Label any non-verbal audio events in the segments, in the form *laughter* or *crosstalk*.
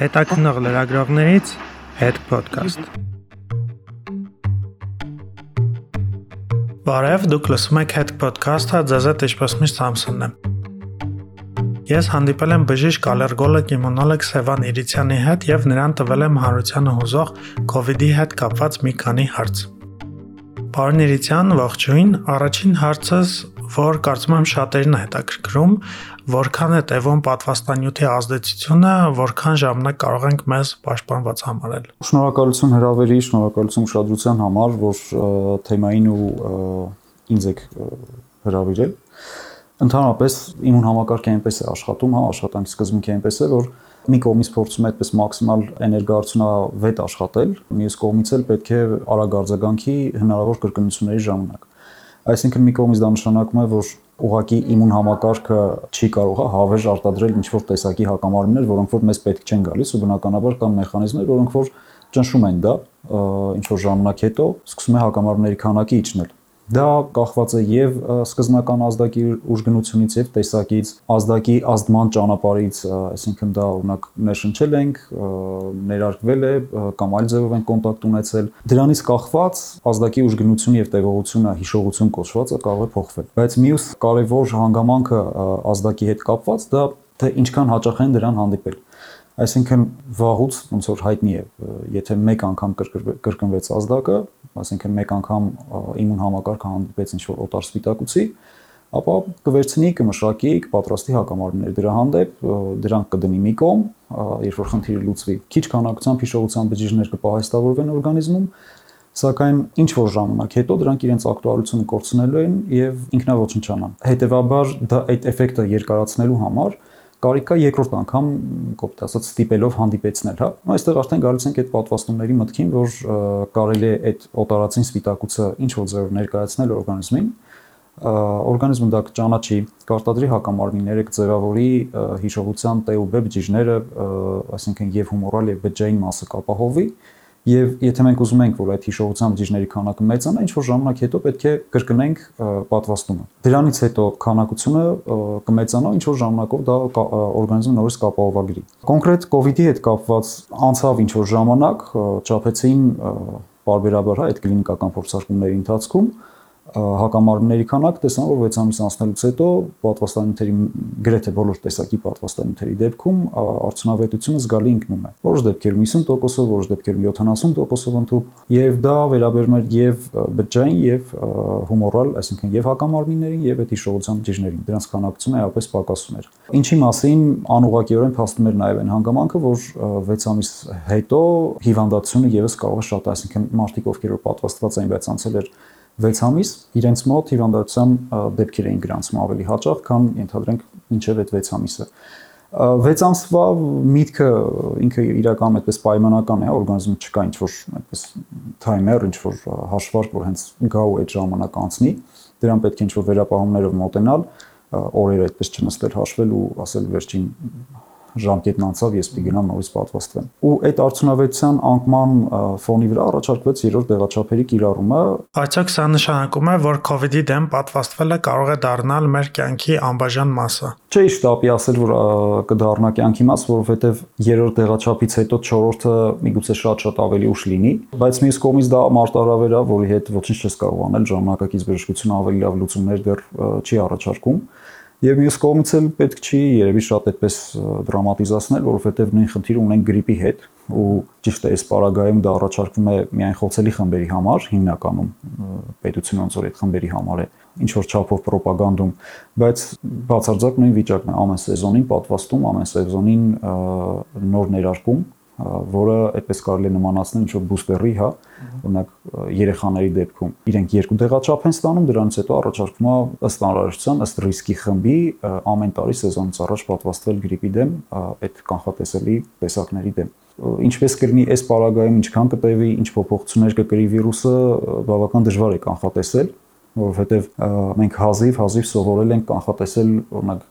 Հետաքնող լրագրողներից հետ podcast։ Բարև, դուք լսում եք հետ podcast-ը, ձեզ հետ ինչպես միշտ Սամսոնն եմ։ Ես հանդիպել եմ բժիշկ ալերգոլոգ իմունոլոգ Սևան Իրիցյանի հետ եւ նրան տվել եմ հանրությանը հուզող COVID-ի հետ կապված մի քանի հարց։ Պարոն Իրիցյան, ողջույն։ Առաջին հարցս որ կարծում եմ շատերին է հետաքրքրում, որքան է տևում պատվաստանյութի ազդեցությունը, որքան ժամանակ կարող ենք մեզ պաշտպանված համարել։ Շնորհակալություն հրավերի, շնորհակալություն ուշադրության համար, որ թեմային ու ինձ եք հրավիրել։ Ընդհանրապես իմուն համակարգը այնպես է աշխատում, հա, աշխատանքի սկզբունքը այնպես է, որ մի կողմից փորձում է այդպես մաքսիմալ էներգարությունավետ աշխատել, մյուս կողմից էլ պետք է արագ արձագանքի հնարավոր կրկնությունների ժամանակ։ Այսինքն մի կողմից դա նշանակում է, որ ուղակի իմուն համակարգը չի կարող հավերժ արտադրել ինչ որ տեսակի հակամարմիններ, որոնք որ մեզ պետք չեն գալիս ու բնականաբար կան մեխանիզմներ, որոնք որ ճնշում են դա ինչ որ ժամանակ հետո սկսում է հակամարմինների քանակը իջնել Դա կախված է եւ սկզբնական ազդակի ուժգնությունից եւ տեսակից, ազդակի ազդման ճանապարհից, այսինքն դա օրինակ ներշնչել ենք, ներարկվել է կամ այլ ձևով են կոնտակտ ունեցել։ Դրանից կախված ազդակի ուժգնությունը եւ տևողությունը հիշողություն կոչվածը կարող է փոխվել։ Բայց մյուս կարևոր հանգամանքը ազդակի հետ կապված դա թե ինչքան հաճախ են դրան հանդիպել։ Այսինքն վաղուց ոնց որ հայտնի է, եթե մեկ անգամ կրկնվեց ազդակը, այսինքն մեկ անգամ իմուն համակարգը հանդիպեց ինչ որ օտար սպիտակուցի, ապա կվերցնի, կմշակի, կպատրաստի հակամարմիններ դրա հանդեպ, դրանք կդնի մի կողմ, երբ որ խնդիրը լուծվի։ Քիչ քանակությամբ հիշողության բջիջներ կպահեստավորվեն օրգանիզմում, սակայն ինչ որ ժամանակ հետո դրանք իրենց ակտուալությունը կորցնելու են եւ ինքնավոչնչանան։ Հետևաբար դա այդ էֆեկտը երկարացնելու համար կարիքա երկրորդ անգամ կոպտ ասած ստիպելով հանդիպեցնել, հա։ Այստեղ արդեն գալիս ենք այդ պատվաստումների մտքին, որ կարելի է այդ օտարացին սպիտակուցը ինչ որ ձևով ներկայացնել օրգանիզմին, օրգանիզմը դա կճանաչի, կարտադրի հակամարմինները, կձևավորի հիշողության T ու B բջիջները, այսինքն եւ հումորալ եւ բջջային մասը կապահովի, Եվ եթե մենք ուզում ենք, որ այդ հիշողության բջիջների քանակը մեծանա, ինչ որ ժամանակ հետո պետք է կրկնենք պատվաստումը։ Դրանից հետո քանակությունը կմեծանա, ինչ որ ժամանակով դա օրգանիզմը նորից կապահովագրի։ Կոնկրետ COVID-ի հետ կապված անցավ ինչ որ ժամանակ, ճապեցին բարբերաբար հա այդ կլինիկական փորձարկումների ընթացքում հակամարմինների քանակ տեսան, որ 6 ամիս անցնելուց հետո պատվաստանյութերի գրեթե բոլոր տեսակի պատվաստանյութերի դեպքում արդյունավետությունը զգալի ընկնում է։ Որոշ դեպքերում 50%-ով, որոշ դեպքերում 70%-ով ընդհանուր, եւ դա վերաբերում է եւ բջջային եւ հումորալ, այսինքն եւ հակամարմիններին եւ այդ հիշողության բջիջներին։ Դրանց քանակությունը այլապես պակասում էր։ Ինչի մասին անուղակիորեն փաստում էր նաեւ այն հանգամանքը, որ 6 ամիս հետո հիվանդացությունը եւս կարող է շատ, այսինքն մարդիկ ովքեր որ պատվաստված էին, բայց անցել էր 6 ամիս իրենց մոտ հիվանդության դեպքեր էին գրանցում ավելի հաճախ, քան ենթադրենք մինչև այդ 6 ամիսը։ 6 ամսվա միտքը ինքը իրականում այդպես պայմանական է, օրգանիզմը չկա ինչ որ այդպես թայմեր, ինչ որ հաշվարկ, որ հենց գա ու այդ ժամանակ անցնի, դրան պետք է ինչ որ վերապահումներով մոտենալ, օրերը այդպես չնստել հաշվել ու ասել վերջին ժամկետն անցավ, ես պիտի գնամ նորից պատվաստվեմ։ Ու այդ արդյունավետության անկման ֆոնի վրա առաջարկվեց երրորդ դեղաչափերի կիրառումը։ Այսինքն սա նշանակում է, որ COVID-ի դեմ պատվաստվելը կարող է դառնալ մեր կյանքի անբաժան մասը։ Չէ, իշտապի ասել, որ կդառնա կյանքի մաս, որովհետև երրորդ դեղաչափից հետո չորրորդը միգուցե շատ-շատ ավելի ուշ լինի, բայց մյուս կողմից դա մարտարավեր է, որի հետ ոչինչ չես կարող անել, ժամանակակից բժշկությունը ավելի լավ լուծումներ դեռ չի առաջարկում։ Եվ մյուս կողմից էլ պետք չի երևի շատ այդպես դրամատիզացնել, որովհետև նույն խնդիրը ունեն գրիպի հետ ու ճիշտ է, այս պարագայում դա առաջարկվում է միայն խոցելի խմբերի համար, հիմնականում պետությունը ոնց որ այդ խմբերի համար է ինչ որ չափով ռոպագանդում, բայց բացարձակ նույն վիճակն է ամեն սեզոնին պատվաստում, ամեն սեզոնին նոր ներարկում որը այդպես կարելի է նմանացնել ինչ որ բուստերի, հա, օրինակ երեխաների դեպքում իրենք երկու դեղաչափ են ստանում, դրանից հետո առաջարկվում է ըստ անհրաժեշտության, ըստ ռիսկի խմբի ամեն տարի սեզոնից առաջ պատվաստվել գրիպի դեմ այդ կանխատեսելի տեսակների դեմ ինչպես կլինի այս պարագայում ինչքան կտևի, ինչ փոփոխություններ կկրի վիրուսը, բավական դժվար է կանխատեսել, որովհետև մենք հազիվ հազիվ սովորել ենք կանխատեսել օրինակ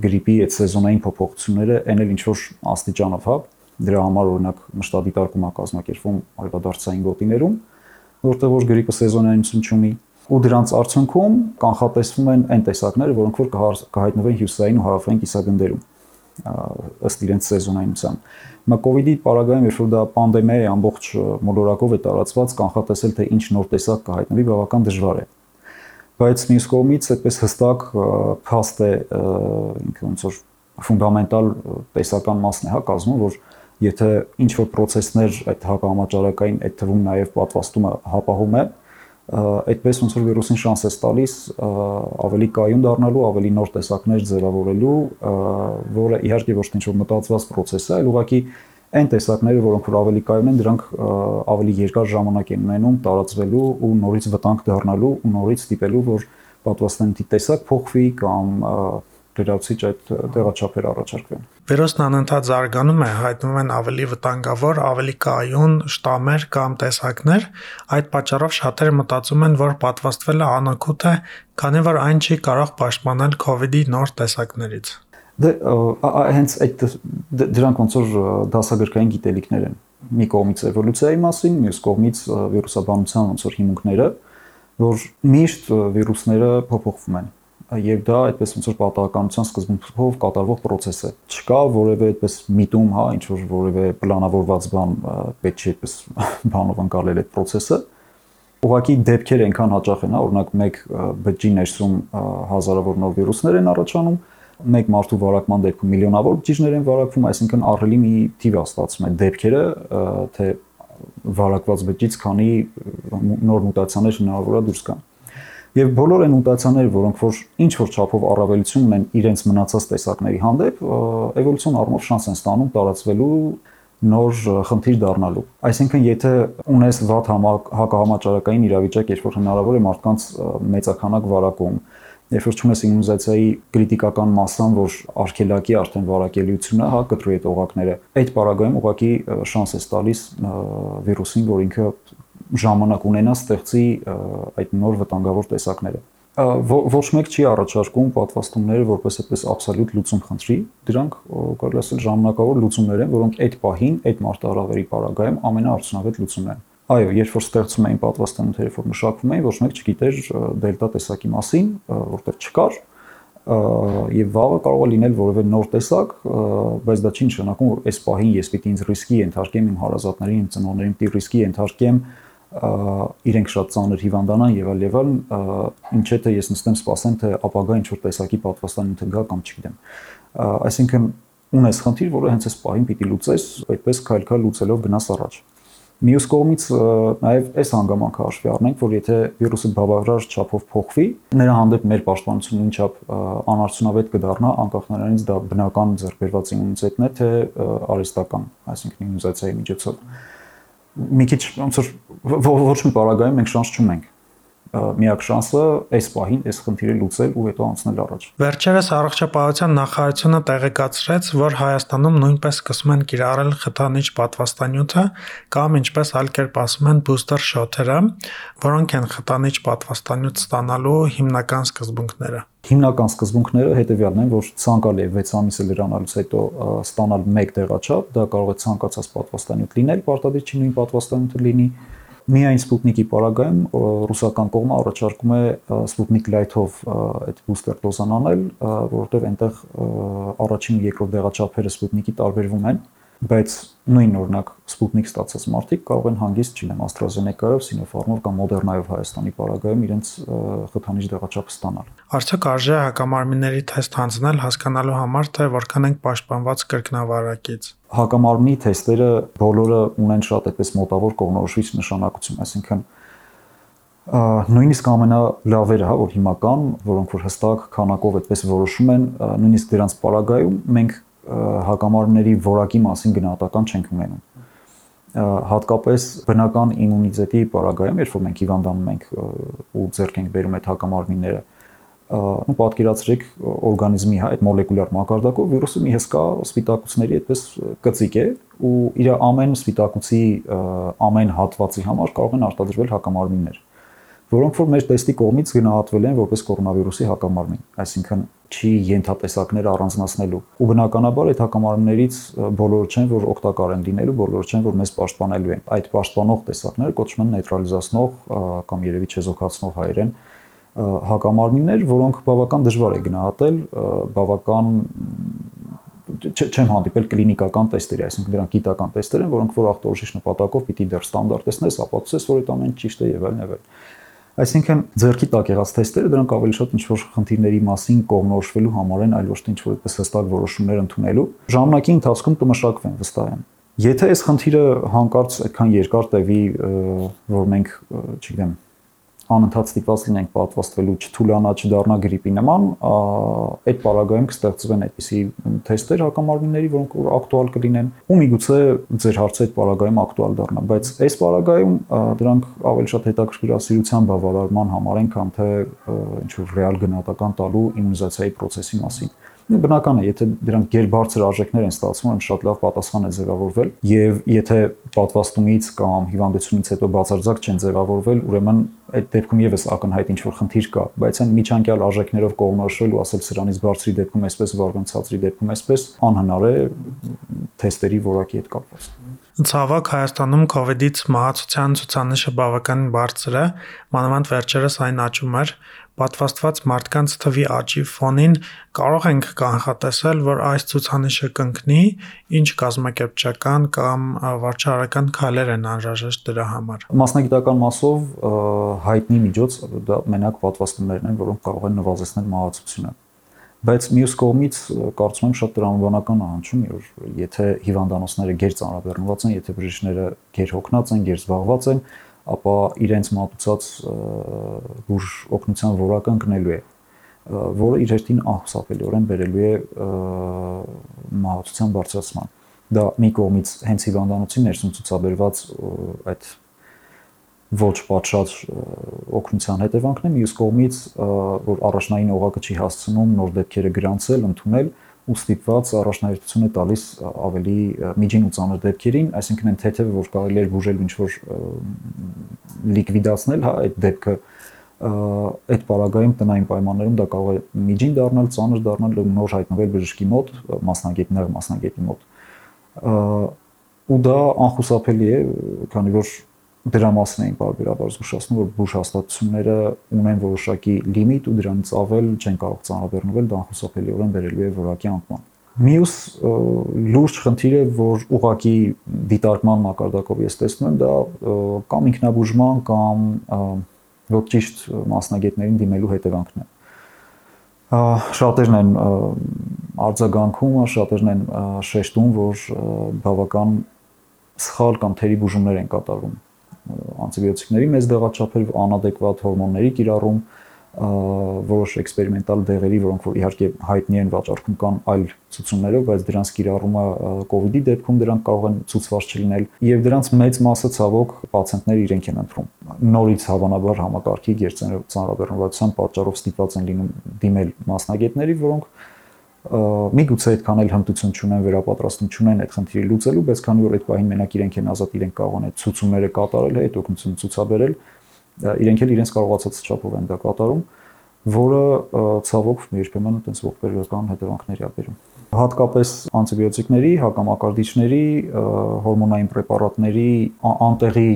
գրիպի այդ սեզոնային փոփոխությունները, այն էլ ինչ որ աստիճանով, հա, Դրա համար օրինակ մշտադիտարկում է կազմակերպվում արևադարձային գոտիներում, որտեղ որ գրիպը սեզոնայնություն չունի ու դրանց արդյունքում կանխատեսվում են այն տեսակները, որոնք որ կհայտնվեն հյուսային ու հարավային կիսագնդերում։ ըստ իրենց սեզոնայնության։ Հիմա կ ូវ իդի պարագայում, երբ որ դա պանդեմիա է ամբողջ մոլորակով է տարածված, կանխատեսել թե ինչ նոր տեսակ կհայտնվի, բավական դժվար է բայց մյուս կողմից այդպես հստակ փաստ է ինքը ոնց որ ֆունդամենտալ տեսական մասն է հա կազմում, որ եթե ինչ որ process-ներ այդ հակահամաճարակային այդ թվում նաև պատվաստումը հապահում է, այդպես ոնց որ վիրուսին շանս է տալիս ավելի կայուն դառնալու, ավելի նոր տեսակներ ձևավորելու, որը իհարկե ոչ թե ինչ որ մտածված process է, այլ ուղղակի այն տեսակները, որոնք որ ավելի կայուն են, դրանք ավելի երկար ժամանակ են ունենում տարածվելու ու նորից վտանգ դառնալու ու նորից ստիպելու, որ պատվաստանյութի տեսակ փոխվի կամ լրացիչ այդ տեղաչափեր առաջարկվեն։ Վիրուսն անընդհատ զարգանում է, հայտնվում են ավելի վտանգավոր, ավելի կայուն շտամեր կամ տեսակներ։ Այդ պատճառով շատերը մտածում են, որ պատվաստվելը անօգուտ է, քանի որ այն չի կարող պաշտպանել COVID-ի նոր տեսակներից։ Դե հենց այդ դրանք ոնց որ դասագրքային գիտելիքներ են։ Մի կողմից էվոլյուցիայի մասին, մյուս կողմից վիրուսաբանության ոնց որ հիմունքները, որ միշտ վիրուսները փոփոխվում են եւ դա այդպես ոնց որ պատահականության սկզբունքով կատարվող process է։ Չկա որևէ այդպես միտում, հա, ինչ որ որևէ պլանավորված բան պետք չի այդպես *laughs* բանով անցալել այդ process-ը։ Ուղղակի դեպքեր այնքան հաճախ են, հա, օրինակ մեկ բջջի ներսում հազարավոր նոր վիրուսներ են առաջանում, մեկ մարդու վարակման դեպքում միլիոնավոր բջիջներ են վարակվում, այսինքն ահռելի մի թիվ է ստացվում այդ դեպքերը, թե վարակված բջջից քանի նոր մուտացիաներ հնարավոր է դուրս գան եւ բոլոր այն մուտացիաները, որոնք որ ինչ որ չափով առավելություն ունեն իրենց մնացած տեսակների հանդեպ, էվոլյուցիոն առումով շանս են ստանում տարածվելու նոր խնդիր դառնալու։ Այսինքն, եթե ունես վատ հակահամաճարակային իրավիճակ, երբ որ հնարավոր է մարդկանց մեծականակ վարակում, երբ որ չունես իմունիզացիայի քրիտիկական մասան, որ արկելակի արդեն վարակելիությունը, հա, կտրուի տողակները, այդ պարագայում ուղղակի շանս է տալիս վիրուսին, որ ինքը ժամանակ ունենա ստեղծի այդ նոր վտանգավոր տեսակները ոչ մեկ չի առաջարկում պատվաստումները որպես այդպես աբսոլյուտ լուծում խնդրի, դրանք կարելի ասել ժամանակավոր լուծումներ են, որոնք այդ պահին, այդ մարտահրավերի պարագայում ամենաարդյունավետ լուծումն են։ Այո, երբ որ ստեղծում էին պատվաստանյութերը, որ մշակվում էին, ոչ մեկ չգիտեր դելտա տեսակի մասին, որտեղ չկար, եւ վաղը կարող է լինել որևէ նոր տեսակ, բայց դա չի նշանակում, որ այս պահին ես պիտի ինձ ռիսկի ենթարկեմ իմ հարազատներին, իմ ծնողներին, պիտի ռիսկի ենթարկեմ իրենք շատ ծանր հիվանդանան եւ այլ եւ այլ, ինչ է թե ես նստեմ սպասեմ թե ապագա ինչ որ տեսակի պատվաստանյութ գա կամ չգիտեմ։ Այսինքն ունես խնդիր, որը հենց այս պահին պիտի լուծես, այդպես քայլ-քայլ լուծելով գնաս առաջ։ Մյուս կողմից նաև այս հանգամանքը հաշվի առնենք, որ եթե վիրուսը բավարար չափով փոխվի, նրա հանդեպ մեր պաշտպանությունը ինչ չափ անարդյունավետ կդառնա, անկախ նրանից դա բնական ձեռբերված իմունիտետն է, թե արհեստական, այսինքն իմունիզացիայի միջոցով մի քիչ ոնց որ ոչ մի պարագայում մենք շանս չունենք միակ շանսը այս պահին այս խնդիրը լուծել ու հետո անցնել առաջ։ Վերջերս առողջապահության նախարարությունը տեղեկացրեց, որ Հայաստանում նույնպես սկսում են կիրառել խթանիչ պատվաստանյութը կամ ինչպես այլ կերպ ասում են booster shot-երը, որոնք են խթանիչ պատվաստանյութ ստանալու հիմնական սկզբունքները։ Հիմնական սկզբունքները հետեւյալն են, որ ցանկալի է 6 ամիսը լրանալուց հետո ստանալ մեկ տեղաչափ, դա կարող է ցանկացած պատվաստանյութ լինել, պարտադիր չի նույն պատվաստանյութը լինի, Միայն Sputnik-ի պարագայում ռուսական կողմը առաջարկում է Sputnik Light-ով այդ բուստեր դոզան անել, որովհետև այնտեղ առաջին ու երկրորդ դեղաչափերը Sputnik-ի տարբերվում են բայց նույն օրինակ Sputnik ստացած մարդիկ կարող են հանգիստ, չնեմ, AstraZeneca-ով, Sinopharm-ով կամ Moderna-ով Հայաստանի պարագայում իրենց խթանիչ դեղաչափը ստանալ։ Արդյոք արժե հակամարմինների թեստ հանձնել հասկանալու համար, թե որքան ենք պաշտպանված կրկնավարակից։ Հակամարմինի թեստերը բոլորը ունեն շատ այդպես մոտավոր կողմնորոշիչ նշանակություն, այսինքն նույնիսկ ամենալավերը, հա, որ հիմական, որոնք որ հստակ քանակով այդպես որոշում են, նույնիսկ դրանց պարագայում մենք հակամարմինների որակի մասին գնահատական չենք ունենում հատկապես բնական իմունիտետի պարագայում, երբ որ մենք հիվանդանում ենք ու ձեռք ենք բերում այդ հակամարմինները, ու պատկերացրեք օրգանիզմի հա այդ մոլեկուլյար մակարդակով վիրուսը մի հսկա սպիտակուցների այդպես կծիկ է ու իր ամեն սպիտակուցի ամեն հատվածի համար կարող են արտադրվել հակամարմիններ որոնք որ մեր տեստի կողմից գնահատվել են որպես կորոնավիրուսի հակամարմին, այսինքն չի ենթատեսակներ առանձնացնելու։ Ու բնականաբար այդ հակամարմիններից բոլորը չեն, որ օգտակար են լինելու, բոլորը չեն, որ մեզ պաշտպանելու են։ Այդ պաշտպանող տեսակները կոչվում են նեյտրալիզացնող կամ երևի չեզոքացնող հայերեն հակամարմիններ, որոնք բավական դժվար է գնահատել, բավական չեմ հանդիպել կլինիկական տեստերի, այսինքն դրանք գիտական տեստեր են, որոնք որ ախտորոշիչ նպատակով պիտի դեռ ստանդարտեսնես, ապացուցես, որ այդ ամեն ճիշտ է եւ այլն եւ այլն։ Այսինքն ձերքի տակ եղած թեստերը դրանք ավելի շատ ինչ-որ խնդիրների մասին կողմնորոշվելու համար են, այլ ոչ թե ինչ-որ այդպես հստակ որոշումներ ընդունելու։ Ժամանակի ընթացքում կմշակվեն վստահ եմ։ Եթե այս խնդիրը հանկարծ այդքան երկար տևի, որ մենք, չգիտեմ, անընդհատ ստիպված լինենք պատվաստվելու չթուլանա, չդառնա գրիպի նման, այդ պարագայում կստեղծվեն այդպիսի թեստեր հակամարմինների, որոնք որ ակտուալ կլինեն, ու միգուցե ձեր հարցը այդ պարագայում ակտուալ դառնա, բայց այս պարագայում դրանք ավելի շատ հետաքրքրասիրության բավարարման համար են, քան թե ինչ որ ռեալ գնահատական տալու իմունիզացիայի process-ի մասին բնական է, եթե դրանք գերբարձր արժեքներ են ստացվում, այն շատ լավ պատասխան է ձևավորվել, եւ եթե պատվաստումից կամ հիվանդությունից հետո բացարձակ չեն ձևավորվել, ուրեմն այդ դեպքում եւս ակնհայտ ինչ որ խնդիր կա, բայց այն միջանկյալ արժեքներով կողմնորոշվել ու ասել սրանից բարձրի դեպքում այսպես վարվում, ցածրի դեպքում այսպես անհնար է թեստերի որակի հետ կապված։ Ցավոք Հայաստանում իդից մահացության ցուցանիշը բավականին բարձր է, մանավանդ վերջերս այն աճում էր, պատվաստված մարդկանց թվի աճի ֆոնին կարող ենք կանխատեսել, որ այս ցուցանիշը կընկնի, ինչ կազմակերպչական կամ վարչարական քայլեր են անհրաժեշտ դրա համար։ Մասնագիտական մասով հայտնի միջոց դա մենակ պատվաստումներն են, որոնք կարող են նվազեցնել մահացությունը բայց մյուս կողմից կարծում եմ շատ տրամաբանական ահանջում է որ եթե հիվանդանոցները գեր ծանրաբեռնված են, եթե բժիշկները գեր հոգնած են, գեր զբաղված են, ապա իրենց մատուցած բուժ օգնության որակը ընկնելու է որը իր հերթին ահսապելիորեն բերելու է մահացության բարձրացման դա մի կողմից հենց հիվանդանոցի ներսում ցուցաբերված այդ ոչ պատշաճ օգնության հետևանքն է մյուս կողմից որ առաջնային օղակը չի հասցնում նոր դեպքերը գրանցել, ընդունել ու ստիպված առաջնահերթություն է տալիս ավելի միջին ու ծանր դեպքերին, այսինքն այն թեթևը, որ կարելի է բուժել ինչ որ լիկվիդացնել, հա, այդ դեպքը այդ պարագայում տնային պայմաններում դա կարող է միջին դառնալ, ծանր դառնալ ու նոր հայտնվել բժշկի մոտ, մասնագետ նեղ մասնագետի մոտ։ ու դա անխուսափելի է, քանի որ դրա մասին էին բարբերաբար զգուշացնում, որ բուժ հաստատությունները ունեն որոշակի լիմիտ ու դրանից ավել չեն կարող ծանրաբեռնվել, դա անխուսափելիորեն վերելու է որակի անկման։ Մյուս լուրջ խնդիրը, որ ուղակի դիտարկման մակարդակով ես տեսնում եմ, դա կամ ինքնաբուժման կամ ոչ ճիշտ մասնագետներին դիմելու հետևանքն է շատերն են արձագանքում, շատերն են շեշտում, որ բավական սխալ կամ թերի բուժումներ են կատարվում անտիբիոտիկների մեծ դեղաչափեր, անադեկվատ հորմոնների կիրառում, որոշ էքսպերիմենտալ դեղերի, որոնք որ իհարկե հայտնի են վաճառքում կան այլ ցուցումներով, բայց դրանց կիրառումը իդի դեպքում դրանք կարող են ցուցված չլինել եւ դրանց մեծ մասը ցավոք պացիենտները իրենք են ընտրում։ Նորից հավանաբար համակարգի գերծանրաբեռնվածության պատճառով ստիպված են լինում դիմել մասնագետների, որոնք միգուցե այդքան էլ հմտություն չունեն, վերապատրաստում չունեն այդ խնդիրը լուծելու, բայց քանի որ այդ պահին մենակ իրենք են ազատ, իրենք կարող են այդ ցուցումները կատարել, այդ օգնությունը ցուցաբերել, իրենք էլ իրենց կարողացած չափով են դա կատարում, որը ցավոք երբեմն այտենց ողբերգական հետևանքների ա բերում հատկապես անտիբիոտիկների, հակամակարդիչների, հորմոնային պրեպարատների անտեղի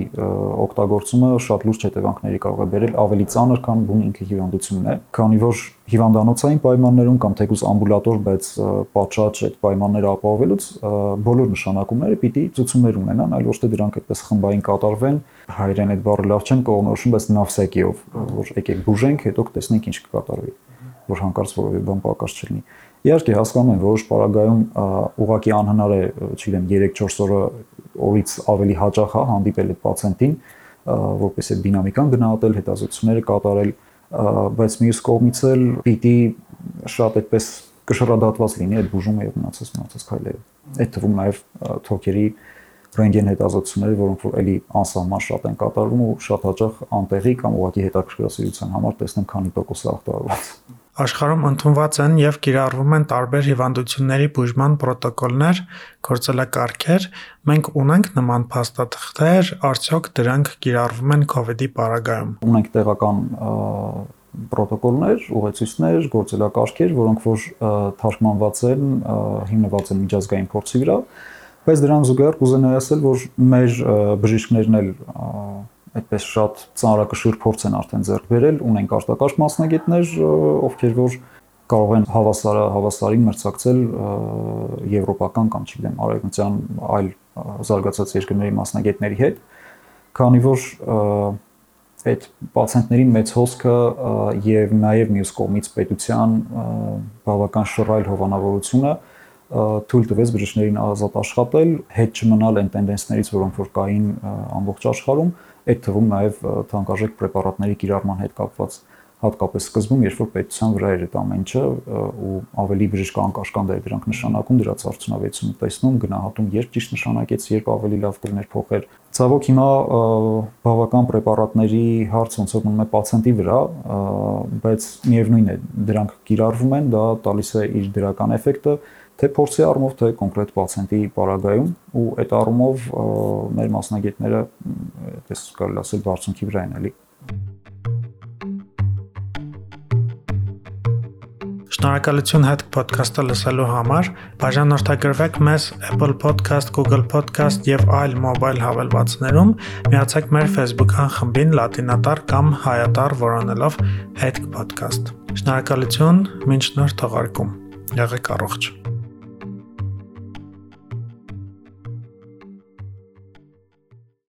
օգտագործումը շատ լուրջ հետևանքների կարող է բերել ավելի ծանր, քան բուն ինքը հիվանդությունն է, քանի որ հիվանդանոցային պայմաններում կամ թեկուզ ամբուլատոր, բայց պատշաճ այդ պայմանները ապահովելուց բոլոր նշանակումները պիտի ծուցումներ ունենան, այլ ոչ թե դրանք այդպես խմբային կատարվեն, հայերեն այդ բառը լավ չեմ կողմնորոշում, բայց նավսեկիով, որ եկեք բուժենք, հետո կտեսնենք ինչ կկատարվի, որ հանկարծ որևէ բան պակաս չլինի։ Իհարկե հասկանում եմ, որոշ պարագայում ուղակի անհնար է, չգիտեմ, 3-4 օրը օրից ավելի հաճախ է հանդիպել այդ պացիենտին, որպես այդ դինամիկան գնահատել, հետազոտությունները կատարել, բայց մյուս կողմից էլ պիտի շատ այդպես կշռադատված լինի այդ բուժումը եւ մնացած մնացած քայլերը։ Այդ թվում նաեւ թոքերի ռենտգեն հետազոտությունները, որոնք որ էլի անսահման շատ են կատարվում ու շատ հաճախ անտեղի կամ ուղղակի հետաքրքրասիրության համար տեսնեմ քանի տոկոս է ախտարված։ Աշխարհում ընդունված են եւ կիրառվում են տարբեր հիվանդությունների բուժման պրոտոկոլներ, գործելակարգեր։ Մենք ունենք նման փաստաթղթեր, արդյոք դրանք կիրառվում են COVID-ի պարագայում։ Ունենք տեղական պրոտոկոլներ, ուղեցույցներ, գործելակարգեր, որոնք որ թարգմանված են, հիմնված են միջազգային փորձի վրա, բայց դրան զուգահեռ կուզենայի ասել, որ մեր բժիշկներն էլ այդպես շատ ծանրակշիռ փորձ են արդեն ձեռք բերել, ունենք արտակարգ մասնագետներ, ովքեր որ կարող են հավասարը հավասարին մրցակցել եվրոպական կամ չգիտեմ արևմտյան այլ զարգացած երկրների մասնագետների հետ, քանի որ այդ պացիենտների մեծ հոսքը եւ նաեւ մյուս կողմից պետության բավական շռայլ հովանավորությունը թույլ տվեց բժիշկներին ազատ աշխատել, հետ չմնալ այն տենդենսներից, որոնք որ կային ամբողջ աշխարհում, այդ թվում նաեւ թանկարժեք պրեպարատների կիրառման հետ կապված հատկապես սկզբում, երբ որ պետության վրա էր այդ ամեն ինչը ու ավելի բժիշկ անկաշկանդ էր դրանք նշանակում, դրանց արդյունավետությունը տեսնում, գնահատում, երբ ճիշտ նշանակեց, երբ ավելի լավ կլներ փոխել։ Ցավոք հիմա բավական պրեպարատների հարց ոնց որ մնում է պացիենտի վրա, բայց միևնույն է, դրանք կիրառվում են, դա տալիս է իր դրական էֆեկտը, թե փորձի առումով, թե կոնկրետ պացիենտի պարագայում ու այդ առումով մեր մասնագետները, այդպես կարելի ասել, բարձունքի վրա են էլի Շնորհակալություն հետ podcast-ը լսելու համար։ Բաժանորդագրվեք մեզ Apple Podcast, Google Podcast եւ այլ մոբայլ հավելվածներում։ Միացեք մեր Facebook-յան խմբին լատինատար կամ հայատար որոնելով Head Podcast։ Շնորհակալություն, մինչ նոր թողարկում։ Եղեք առողջ։